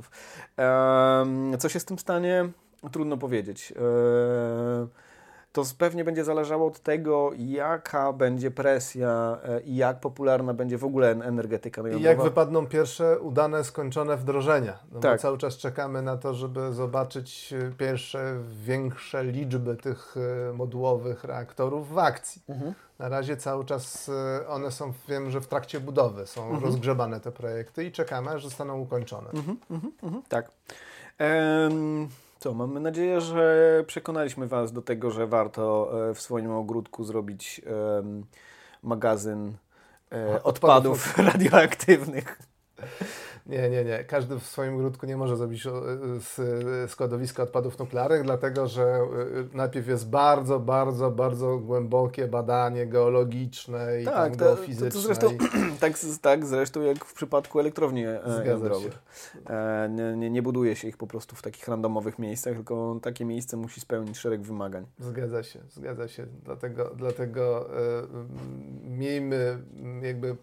Um, co się z tym stanie? Trudno powiedzieć. Um, to pewnie będzie zależało od tego, jaka będzie presja e, i jak popularna będzie w ogóle energetyka jądrowa. I jak wypadną pierwsze udane, skończone wdrożenia. No tak. cały czas czekamy na to, żeby zobaczyć e, pierwsze, większe liczby tych e, modułowych reaktorów w akcji. Mhm. Na razie cały czas one są, wiem, że w trakcie budowy są mhm. rozgrzebane te projekty i czekamy, aż zostaną ukończone. Mhm, mhm, mhm. tak. Um... Co, mamy nadzieję, że przekonaliśmy Was do tego, że warto e, w swoim ogródku zrobić magazyn e, odpadów, odpadów radioaktywnych. Nie, nie, nie. Każdy w swoim ogródku nie może zrobić e, składowiska odpadów nuklearnych, dlatego że e, najpierw jest bardzo, bardzo, bardzo głębokie badanie geologiczne i tak, tam geofizyczne. To, to zresztą, tak, tak zresztą jak w przypadku elektrowni e, jądrowych. Nie, nie, nie buduje się ich po prostu w takich randomowych miejscach, tylko takie miejsce musi spełnić szereg wymagań. Zgadza się, zgadza się. Dlatego, dlatego miejmy, jakby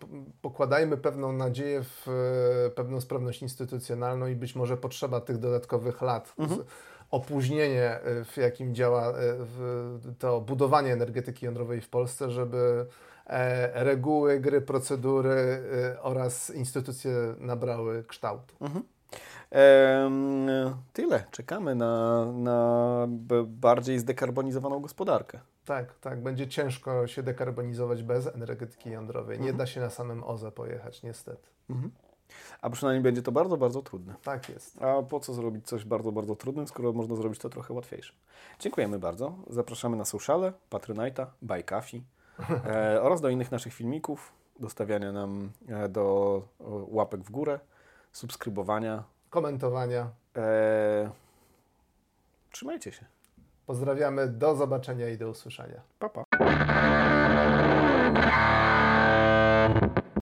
pokładajmy pewną nadzieję w pewną pewną sprawność instytucjonalną i być może potrzeba tych dodatkowych lat. Mhm. Opóźnienie, e, w jakim działa e, to budowanie energetyki jądrowej w Polsce, żeby e, reguły, gry, procedury oraz instytucje nabrały kształtu. Mhm. tyle. Czekamy na, na bardziej zdekarbonizowaną gospodarkę. Tak, tak. Będzie ciężko się dekarbonizować bez energetyki jądrowej. Nie Mhm. da się na samym OZE pojechać, niestety. Mhm. A przynajmniej będzie to bardzo, bardzo trudne. Tak jest. A po co zrobić coś bardzo, bardzo trudnym, skoro można zrobić to trochę łatwiejsze? Dziękujemy bardzo. Zapraszamy na sociale, Patronite'a, Coffee e, oraz do innych naszych filmików, do stawiania nam e, do łapek w górę, subskrybowania. Komentowania. E, trzymajcie się. Pozdrawiamy, do zobaczenia i do usłyszenia. Pa, pa.